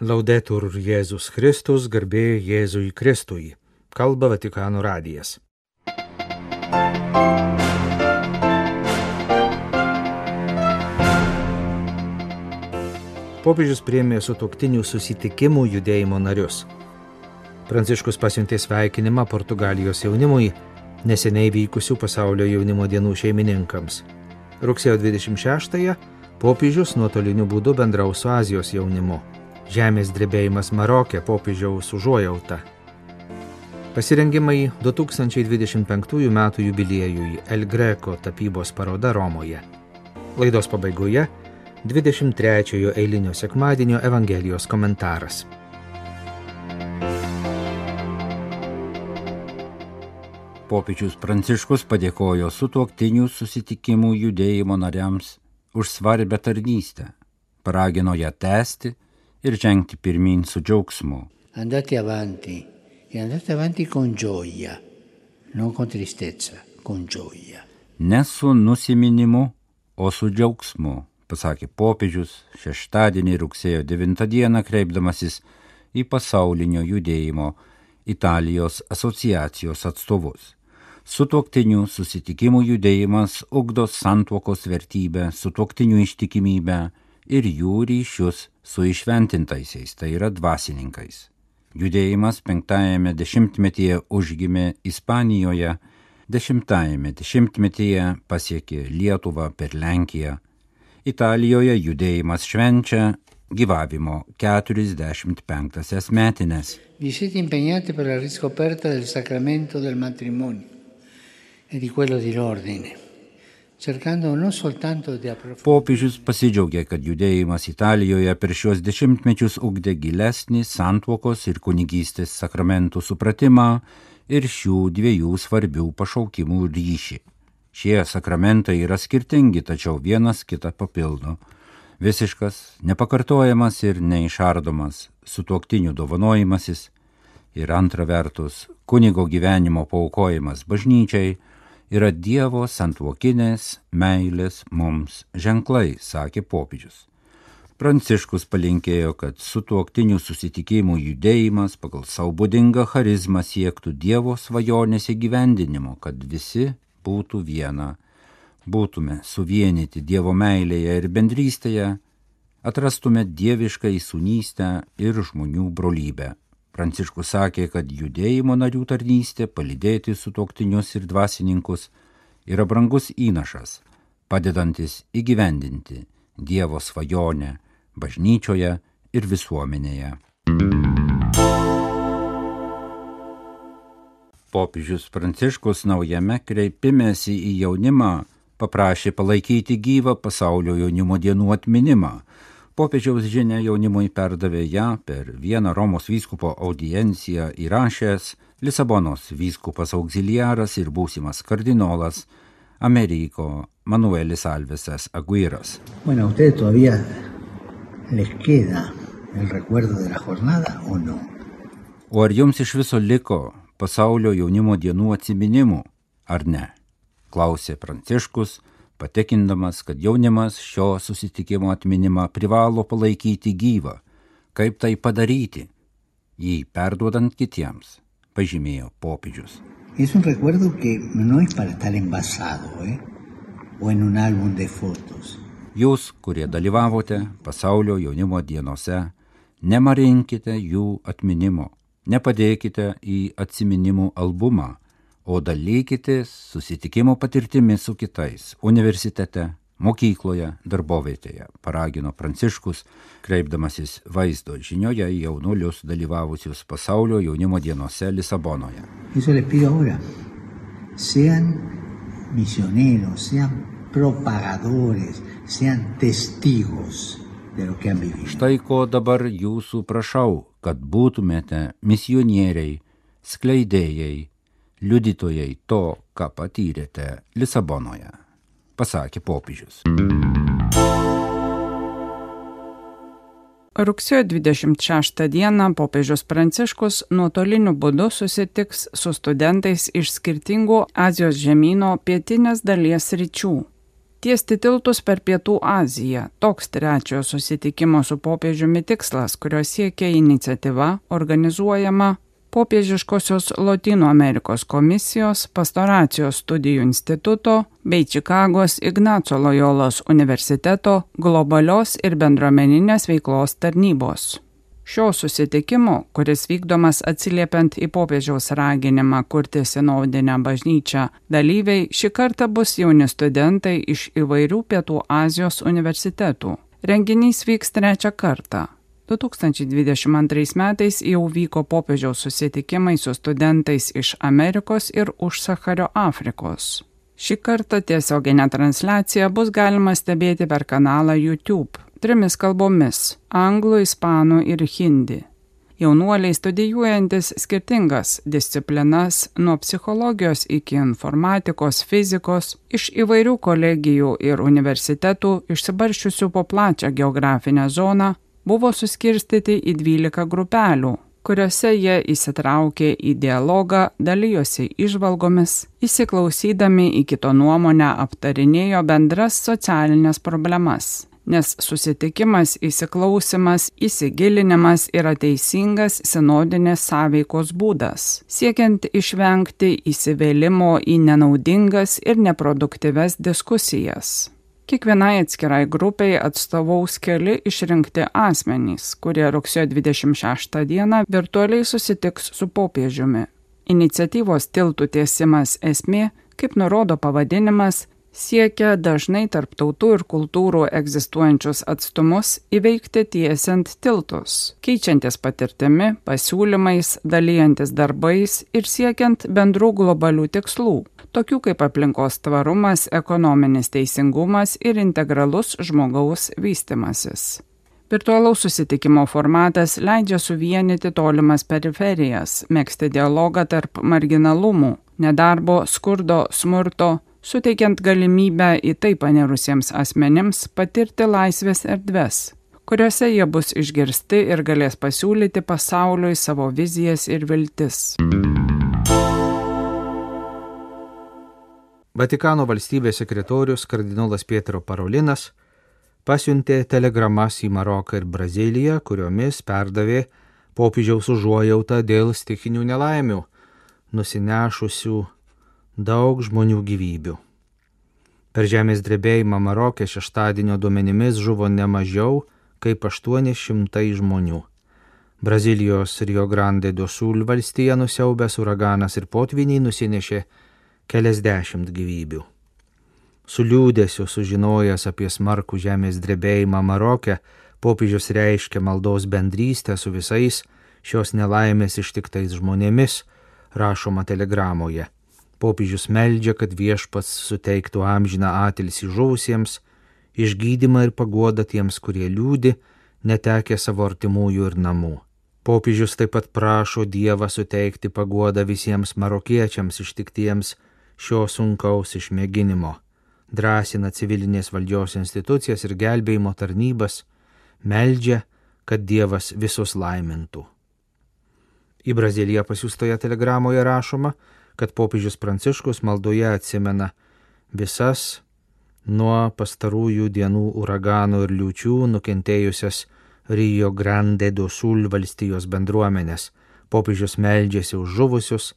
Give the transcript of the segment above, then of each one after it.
Laudetur Jėzus Kristus, garbė Jėzui Kristui. Kalba Vatikano radijas. Popiežius priemė sutoktinių susitikimų judėjimo narius. Pranciškus pasiuntė sveikinimą Portugalijos jaunimui neseniai vykusių pasaulio jaunimo dienų šeimininkams. Rugsėjo 26-ąją popiežius nuotoliniu būdu bendraus su Azijos jaunimu. Žemės drebėjimas Marokė popiežiaus užuojauta. Pasirengimai 2025 m. jubiliejui El Greco tapybos paroda Romoje. Laidos pabaigoje 23 eilinio sekmadienio Evangelijos komentaras. Popiežius Pranciškus padėkojo sutuoktinių susitikimų judėjimo nariams už svarbę tarnystę, paragino ją tęsti ir žengti pirmin su džiaugsmu. Andate avanti e andate avanti con gioia, non con tristezza, con gioia. Ne su nusiminimu, o su džiaugsmu, pasakė popiežius šeštadienį rugsėjo 9 dieną kreipdamasis į pasaulinio judėjimo Italijos asociacijos atstovus. Sutuoktinių susitikimų judėjimas ugdo santuokos vertybę, sutuoktinių ištikimybę ir jų ryšius su išventintaisiais, tai yra dvasininkais. Judėjimas penktajame dešimtmetyje užgimė Ispanijoje, dešimtajame dešimtmetyje pasiekė Lietuvą per Lenkiją. Italijoje judėjimas švenčia gyvavimo 45 metinės. Vi siete impegnati per la riscoperta del sacramento del matrimonio e di quello dell'ordine, Popiežius pasidžiaugė, kad judėjimas Italijoje per šios dešimtmečius ugdė gilesnį santuokos ir kunigystės sakramentų supratimą ir šių dviejų svarbių pašaukimų ryšį. Šie sakramentai yra skirtingi, tačiau vienas kitą papildo. Visiškas, nepakartojamas ir neišardomas sutuoktinių dovanojimasis ir antra vertus kunigo gyvenimo paukojimas bažnyčiai yra Dievo santuokinės meilės mums ženklai, sakė popiežius. Pranciškus palinkėjo, kad sutuoktinių susitikimų judėjimas pagal savo būdingą charizmą siektų Dievo svajonės įgyvendinimo, kad visi būtų viena, būtume suvienyti Dievo meilėje ir bendrystėje, atrastume dievišką įsunystę ir žmonių brolybę. Pranciškus sakė, kad judėjimo narių tarnystė palydėti sutuoktinius ir dvasininkus yra brangus įnašas, padedantis įgyvendinti Dievo svajonę bažnyčioje ir visuomenėje. Popiežius Pranciškus naujame kreipimėsi į jaunimą paprašė palaikyti gyvą pasaulio jaunimo dienų atminimą. Popiežiaus žinia jaunimui perdavė ją per vieną Romos vyskupo audienciją įrašęs Lisabonos vyskupas auxiliaras ir būsimas kardinolas Ameriko Manuelis Alvesas Aguiras. Bueno, ¿a ustedes todavía les queda el recuerdo de la jornada o no? O ar jums iš viso liko pasaulio jaunimo dienų atsiminimų, ar ne? Klausė Pranciškus, patikindamas, kad jaunimas šio susitikimo atminimą privalo palaikyti gyvą. Kaip tai padaryti? Jį perduodant kitiems, pažymėjo popiežius. Es un recuerdo que no es para estar envasado, ¿eh? O en un álbum de fotos. Jūs, kurie dalyvavote pasaulio jaunimo dienose, nemarinkite jų atminimo, nepadėkite į atsiminimų albumą, o dalykitės susitikimo patirtimi su kitais universitete, mokykloje, darbovietėje, paragino Pranciškus, kreipdamasis vaizdo žinioje į jaunuolius dalyvavusius pasaulio jaunimo dienose Lisabonoje. Sean misioneros, sean propagadores, sean testigos de lo que han vivido. Štai ko dabar jūsų prašau, kad būtumėte misionieriai, skleidėjai, liudytojai to, ką patyrėte Lisabonoje, pasakė popiežius. Rugsėjo 26 dieną popiežius Pranciškus nuotoliniu būdu susitiks su studentais iš skirtingų Azijos žemynų pietinės dalies ryčių. Tiesti tiltus per Pietų Aziją - toks trečiojo susitikimo su popiežiumi tikslas, kurio siekia iniciatyva organizuojama popiežiškosios Latino Amerikos komisijos, pastoracijos studijų instituto bei Čikagos Ignaco Loyolos universiteto globalios ir bendruomeninės veiklos tarnybos. Šio susitikimo, kuris vykdomas atsiliepiant į popiežiaus raginimą kurti sinodinę bažnyčią, dalyviai šį kartą bus jauni studentai iš įvairių Pietų Azijos universitetų. Renginys vyks trečią kartą. 2022 metais jau vyko popiežiaus susitikimai su studentais iš Amerikos ir už Sakario Afrikos. Šį kartą tiesioginę transliaciją bus galima stebėti per kanalą YouTube trimis kalbomis - anglų, ispanų ir hindi. Jaunuoliai studijuojantis skirtingas disciplinas nuo psichologijos iki informatikos, fizikos, iš įvairių kolegijų ir universitetų išsibarščiusių po plačią geografinę zoną, buvo suskirstyti į 12 grupelių, kuriuose jie įsitraukė į dialogą, dalyjosi išvalgomis, įsiklausydami į kito nuomonę aptarinėjo bendras socialinės problemas nes susitikimas, įsiklausimas, įsigilinimas yra teisingas sinodinės sąveikos būdas, siekiant išvengti įsivėlimo į nenaudingas ir neproduktyves diskusijas. Kiekvienai atskirai grupiai atstovaus keli išrinkti asmenys, kurie rugsėjo 26 dieną virtualiai susitiks su popiežiumi. Iniciatyvos tiltų tiesimas esmė, kaip nurodo pavadinimas, siekia dažnai tarp tautų ir kultūrų egzistuojančius atstumus įveikti tiesiant tiltus, keičiantis patirtimi, pasiūlymais, dalyjantis darbais ir siekiant bendrų globalių tikslų, tokių kaip aplinkos tvarumas, ekonominis teisingumas ir integralus žmogaus vystimasis. Virtualaus susitikimo formatas leidžia suvienyti tolimas periferijas, mėgsti dialogą tarp marginalumų, nedarbo, skurdo, smurto, suteikiant galimybę į tai panerusiems asmenims patirti laisvės erdves, kuriuose jie bus išgirsti ir galės pasiūlyti pasauliui savo vizijas ir viltis. Vatikano valstybės sekretorius kardinolas Pietro Parolinas pasiuntė telegramas į Maroką ir Braziliją, kuriomis perdavė popiežiaus užuojautą dėl stikinių nelaimių, nusinešusių daug žmonių gyvybių. Per žemės drebėjimą Marokė šeštadienio duomenimis žuvo ne mažiau kaip 800 žmonių. Brazilijos Rio Grande do Sul valstija nusiaubęs uraganas ir potviniai nusinešė keliasdešimt gyvybių. Su liūdėsiu sužinojęs apie smarkų žemės drebėjimą Marokė, popiežius reiškia maldos bendrystę su visais šios nelaimės ištiktais žmonėmis, rašoma telegramoje. Popiežius meldžia, kad viešpats suteiktų amžiną atilsį žuvusiems, išgydymą ir paguodą tiems, kurie liūdi, netekę savo artimųjų ir namų. Popiežius taip pat prašo Dievą suteikti paguodą visiems marokiečiams ištiktiems šio sunkaus išmėginimo, drąsina civilinės valdžios institucijas ir gelbėjimo tarnybas, meldžia, kad Dievas visus laimintų. Į Braziliją pasiūstoje telegramoje rašoma, kad popiežius Pranciškus maldoje atsimena visas nuo pastarųjų dienų uraganų ir liūčių nukentėjusias Rio Grande do Sul valstijos bendruomenės. Popiežius meldžiasi už žuvusius,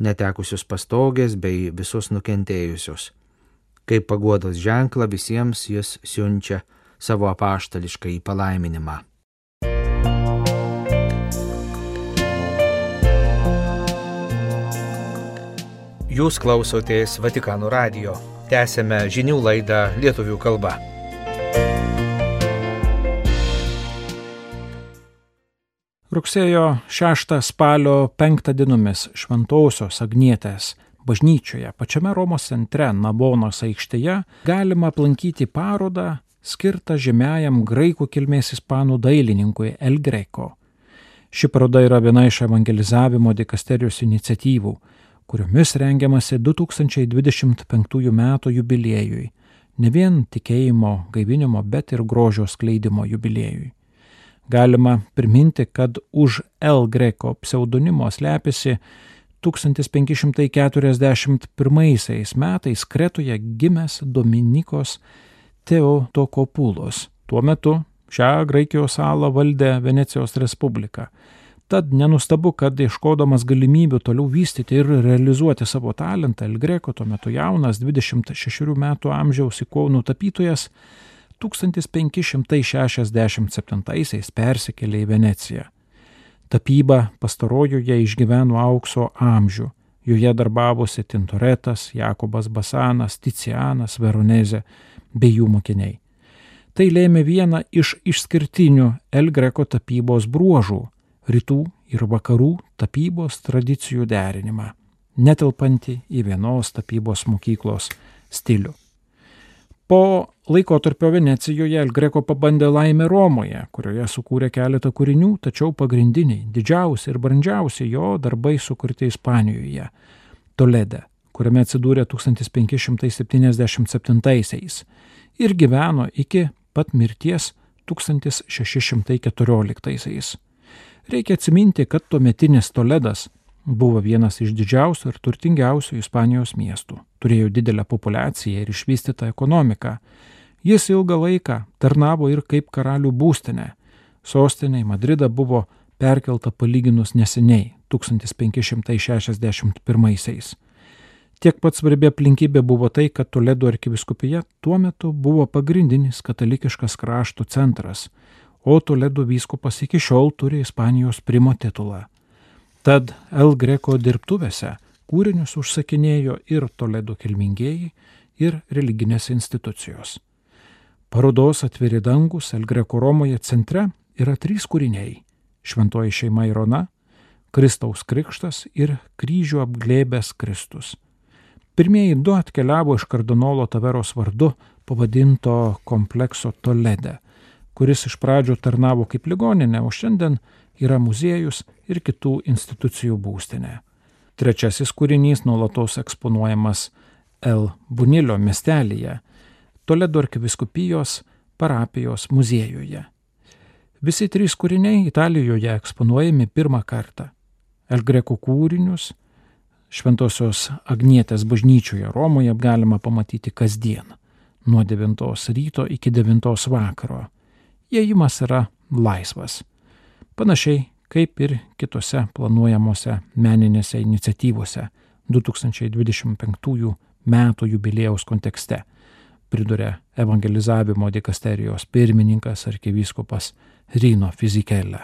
netekusius pastogės bei visus nukentėjusius. Kaip paguodos ženklą visiems jis siunčia savo apaštališką į palaiminimą. Jūs klausotės Vatikano radio. Tęsėme žinių laidą lietuvių kalba. Rugsėjo 6 spalio 5 dienomis Šventosios Agnietės bažnyčioje pačiame Romos centre Nabonos aikštėje galima aplankyti parodą skirtą žymiajam graikų kilmės ispanų dailininkui El Greco. Ši paroda yra viena iš evangelizavimo dikasterijos iniciatyvų kuriomis rengiamasi 2025 m. jubiliejui, ne vien tikėjimo gaivinimo, bet ir grožio skleidimo jubiliejui. Galima priminti, kad už L. Greco pseudonimo slepiasi 1541 metais Kretoje gimęs Dominikos Teotokopulos. Tuo metu šią Graikijos salą valdė Venecijos Respublika. Tad nenustabu, kad ieškodamas galimybių toliau vystyti ir realizuoti savo talentą, El Greco tuo metu jaunas 26 metų amžiaus ikonų tapytojas 1567 persikėlė į Veneciją. Tapyba pastarojoje išgyveno aukso amžių. Joje darbavosi Tintoretas, Jakobas Basanas, Ticianas, Veronezė bei jų mokiniai. Tai lėmė vieną iš išskirtinių El Greco tapybos bruožų - rytų ir vakarų tapybos tradicijų derinimą, netelpantį į vienos tapybos mokyklos stilių. Po laikotarpio Venecijoje El Greco pabandė laimę Romoje, kurioje sukūrė keletą kūrinių, tačiau pagrindiniai, didžiausi ir brandžiausi jo darbai sukurti Ispanijoje - Tolede, kuriame atsidūrė 1577 ir gyveno iki pat mirties 1614. Reikia atsiminti, kad tuometinis Toledas Buvo vienas iš didžiausių ir turtingiausių Ispanijos miestų. Turėjo didelę populaciją ir išvystytą ekonomiką. Jis ilgą laiką tarnavo ir kaip karalių būstinė. Sostinė į Madridą buvo perkelta palyginus neseniai, 1561. Tiek pat svarbi aplinkybė buvo tai, kad Toledo arkiviskupija tuo metu buvo pagrindinis katalikiškas krašto centras, o Toledo vyskupas iki šiol turi Ispanijos primo titulą. Tad El Greco dirbtuvėse kūrinius užsakinėjo ir Toledo kilmingieji, ir religinės institucijos. Parodos atviri dangus El Greco Romoje centre yra trys kūriniai - Šventoji šeima Irona, Kristaus krikštas ir kryžių apglėbęs Kristus. Pirmieji du atkeliavo iš kardinolo Taveros vardu pavadinto komplekso Tolede, kuris iš pradžių tarnavo kaip ligoninė, o šiandien yra muziejus ir kitų institucijų būstinė. Trečiasis kūrinys nuolatos eksponuojamas El Bunilio miestelėje, Toledo arkiviskupijos parapijos muziejuje. Visi trys kūriniai Italijoje eksponuojami pirmą kartą. El Greco kūrinius Šventosios Agnietės bažnyčioje Romoje galima pamatyti kasdien, nuo 9 ryto iki 9 vakaro. Įėjimas yra laisvas panašiai kaip ir kitose planuojamose meninėse iniciatyvose 2025 metų jubiliejaus kontekste, priduria evangelizavimo dikasterijos pirmininkas arkivyskupas Ryno Fizikėlė.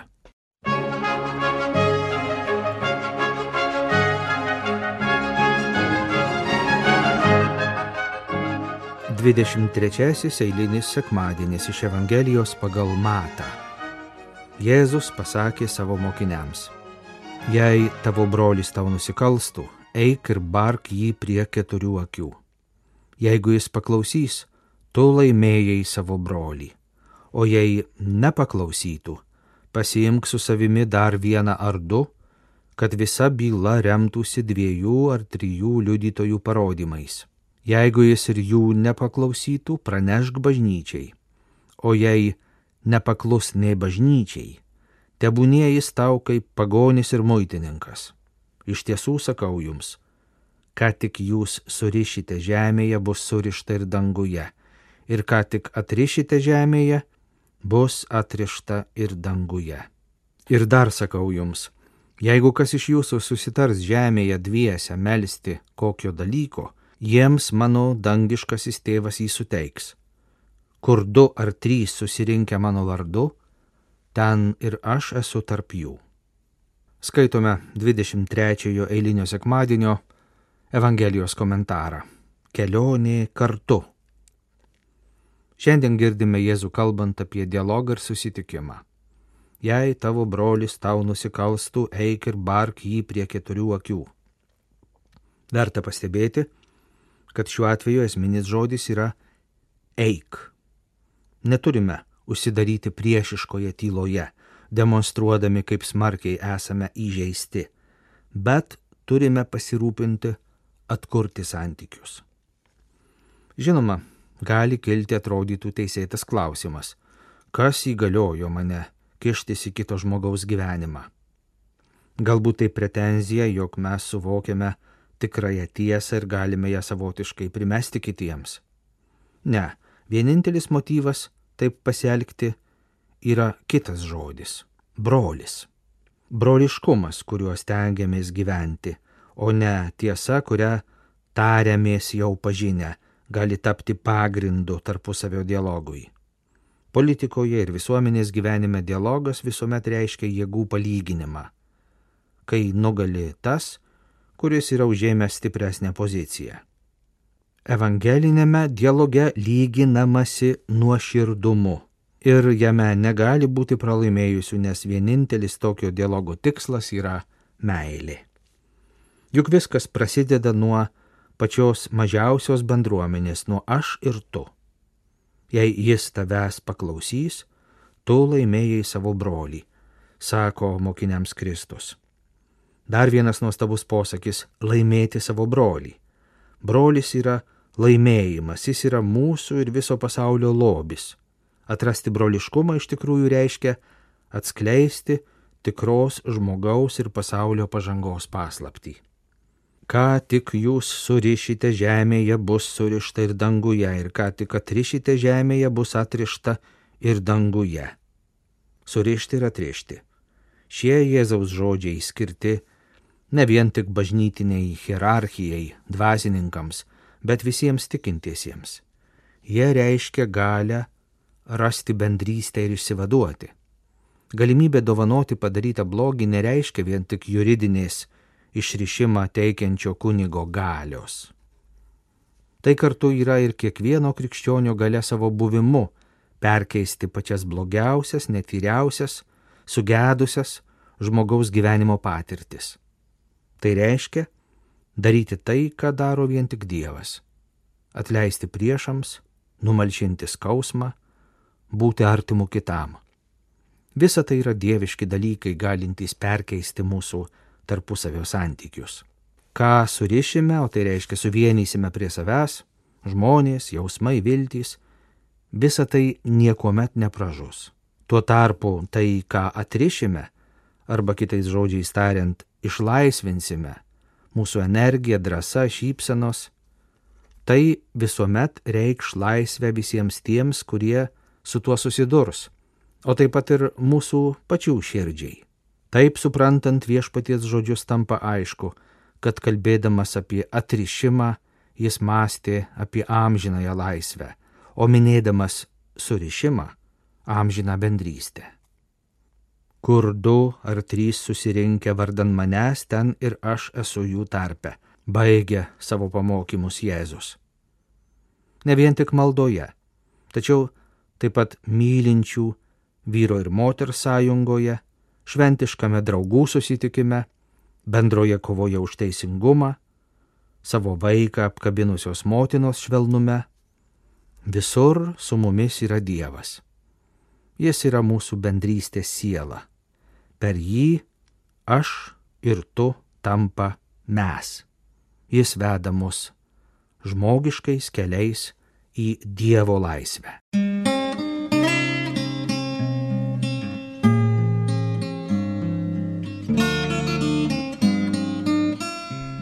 Dvidešimt trečiasis eilinis sekmadienis iš Evangelijos pagal Matą. Jėzus pasakė savo mokiniams, jei tavo brolis tau nusikalstų, eik ir bark jį prie keturių akių. Jeigu jis paklausys, tu laimėjai savo brolį, o jei nepaklausytų, pasiimk su savimi dar vieną ar du, kad visa byla remtųsi dviejų ar trijų liudytojų parodymais. Jeigu jis ir jų nepaklausytų, pranešk bažnyčiai, o jei nepaklus nei bažnyčiai, tebūnie jis tau kaip pagonis ir muitininkas. Iš tiesų sakau jums, ką tik jūs surišite žemėje, bus surišta ir danguje, ir ką tik atrišite žemėje, bus atrišta ir danguje. Ir dar sakau jums, jeigu kas iš jūsų susitars žemėje dviese melstį kokio dalyko, jiems mano dangiškasis tėvas jį suteiks kur du ar trys susirinkę mano vardu, ten ir aš esu tarp jų. Skaitome 23 eilinio sekmadienio Evangelijos komentarą. Kelionė kartu. Šiandien girdime Jėzų kalbant apie dialogą ir susitikimą. Jei tavo brolis tau nusikalstų, eik ir bark jį prie keturių akių. Verta pastebėti, kad šiuo atveju esminis žodis yra eik. Neturime užsidaryti priešiškoje tyloje, demonstruodami, kaip smarkiai esame įžeisti, bet turime pasirūpinti atkurti santykius. Žinoma, gali kilti atrodytų teisėtas klausimas, kas įgaliojo mane kištis į kito žmogaus gyvenimą. Galbūt tai pretenzija, jog mes suvokiame tikrąją tiesą ir galime ją savotiškai primesti kitiems. Ne, vienintelis motyvas taip pasielgti yra kitas žodis - brolis. Broliškumas, kuriuo stengiamės gyventi, o ne tiesa, kurią tariamės jau pažinę, gali tapti pagrindu tarpusavio dialogui. Politikoje ir visuomenės gyvenime dialogas visuomet reiškia jėgų palyginimą kai nugali tas, kuris yra užėmęs stipresnę poziciją. Evangelinėme dialoge lyginamasi nuoširdumu ir jame negali būti pralaimėjusių, nes vienintelis tokio dialogo tikslas yra meilė. Juk viskas prasideda nuo pačios mažiausios bendruomenės, nuo aš ir tu. Jei jis tavęs paklausys, tu laimėjai savo brolį, sako mokiniams Kristus. Dar vienas nuostabus posakis - laimėti savo brolį. Brolis yra laimėjimas, jis yra mūsų ir viso pasaulio lobis. Atrasti broliškumą iš tikrųjų reiškia atskleisti tikros žmogaus ir pasaulio pažangos paslapti. Ką tik jūs surišite žemėje bus surišta ir danguje, ir ką tik atrišite žemėje bus atrišta ir danguje. Surišti ir atrišti. Šie Jėzaus žodžiai skirti ne vien tik bažnytiniai hierarchijai, dvasininkams, bet visiems tikintiesiems. Jie reiškia galę rasti bendrystę ir išsivaduoti. Galimybė dovanoti padarytą blogį nereiškia vien tik juridinės išrišimą teikiančio kunigo galios. Tai kartu yra ir kiekvieno krikščionio gale savo buvimu perkeisti pačias blogiausias, netyriausias, sugedusias žmogaus gyvenimo patirtis. Tai reiškia daryti tai, ką daro vien tik Dievas - atleisti priešams, numalšinti skausmą, būti artimu kitam. Visa tai yra dieviški dalykai galintys perkeisti mūsų tarpusavio santykius. Ką surišime, o tai reiškia suvienysime prie savęs, žmonės, jausmai, viltys, visa tai niekuomet nepražus. Tuo tarpu tai, ką atrišime, arba kitais žodžiais tariant, išlaisvinsime mūsų energiją, drąsa, šypsenos, tai visuomet reikš laisvę visiems tiems, kurie su tuo susidurs, o taip pat ir mūsų pačių širdžiai. Taip suprantant viešpaties žodžius tampa aišku, kad kalbėdamas apie atrišimą, jis mąstė apie amžinąją laisvę, o minėdamas surišimą - amžiną bendrystę kur du ar trys susirinkę vardan manęs, ten ir aš esu jų tarpe, baigia savo pamokymus Jėzus. Ne vien tik maldoje, tačiau taip pat mylinčių vyro ir moters sąjungoje, šventiškame draugų susitikime, bendroje kovoje už teisingumą, savo vaiką apkabinusios motinos švelnume, visur su mumis yra Dievas. Jis yra mūsų bendrystės siela per jį aš ir tu tampa mes. Jis veda mus žmogiškais keliais į Dievo laisvę.